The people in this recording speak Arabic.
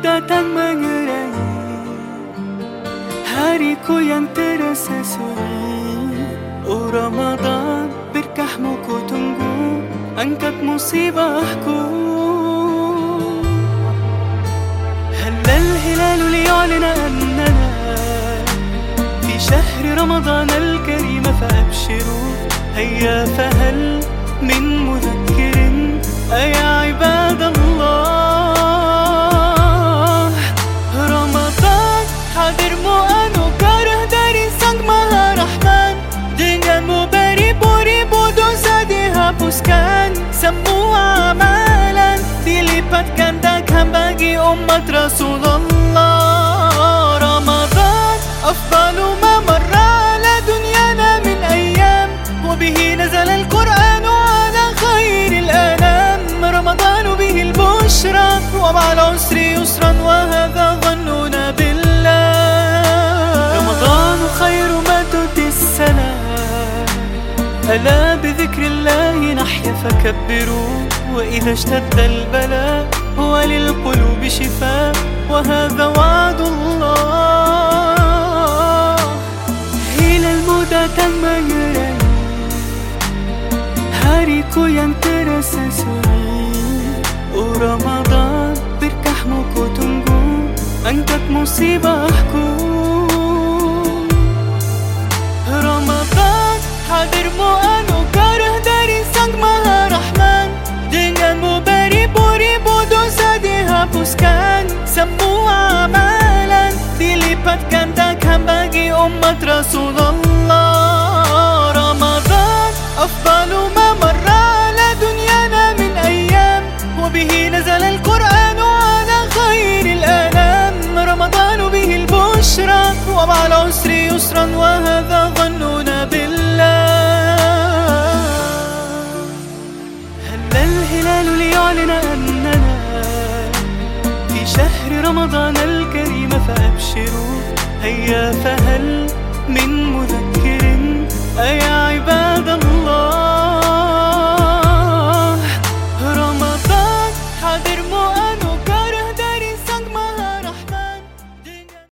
datang mengerai Hariku yang terasa sunyi Oh Ramadan berkahmu ku tunggu Angkat musibahku هل الهلال ليعلن أننا في شهر رمضان الكريم فأبشروا هيا فهل من مذكر Semua amalan dilipat gandakan bagi umat Rasulullah Ramadan afdalu ma marra ala dunyana min ayyam وبه نزل القرآن على خير الأنام رمضان به البشرى ومع العسر يسرا وهذا ظننا بالله رمضان خير ما السلام ألا بذكر أحيا فكبروا وإذا اشتد البلاء هو للقلوب شفاء وهذا وعد الله. إلى المدى تم يرين هاريكو ينترى سسوري ورمضان بركح موكو تنقو أنت مصيبة أحكو. Semua amalan dilipat gandakan bagi umat Rasulullah Ramadan afdalu ma marra ala dunyana min ayyam وبه نزل القرآن على خير الأنام رمضان به البشرى ومع العسر يسرا وهذا ظننا بالله هل الهلال ليعلن رمضان الكريم فأبشروا هيا فهل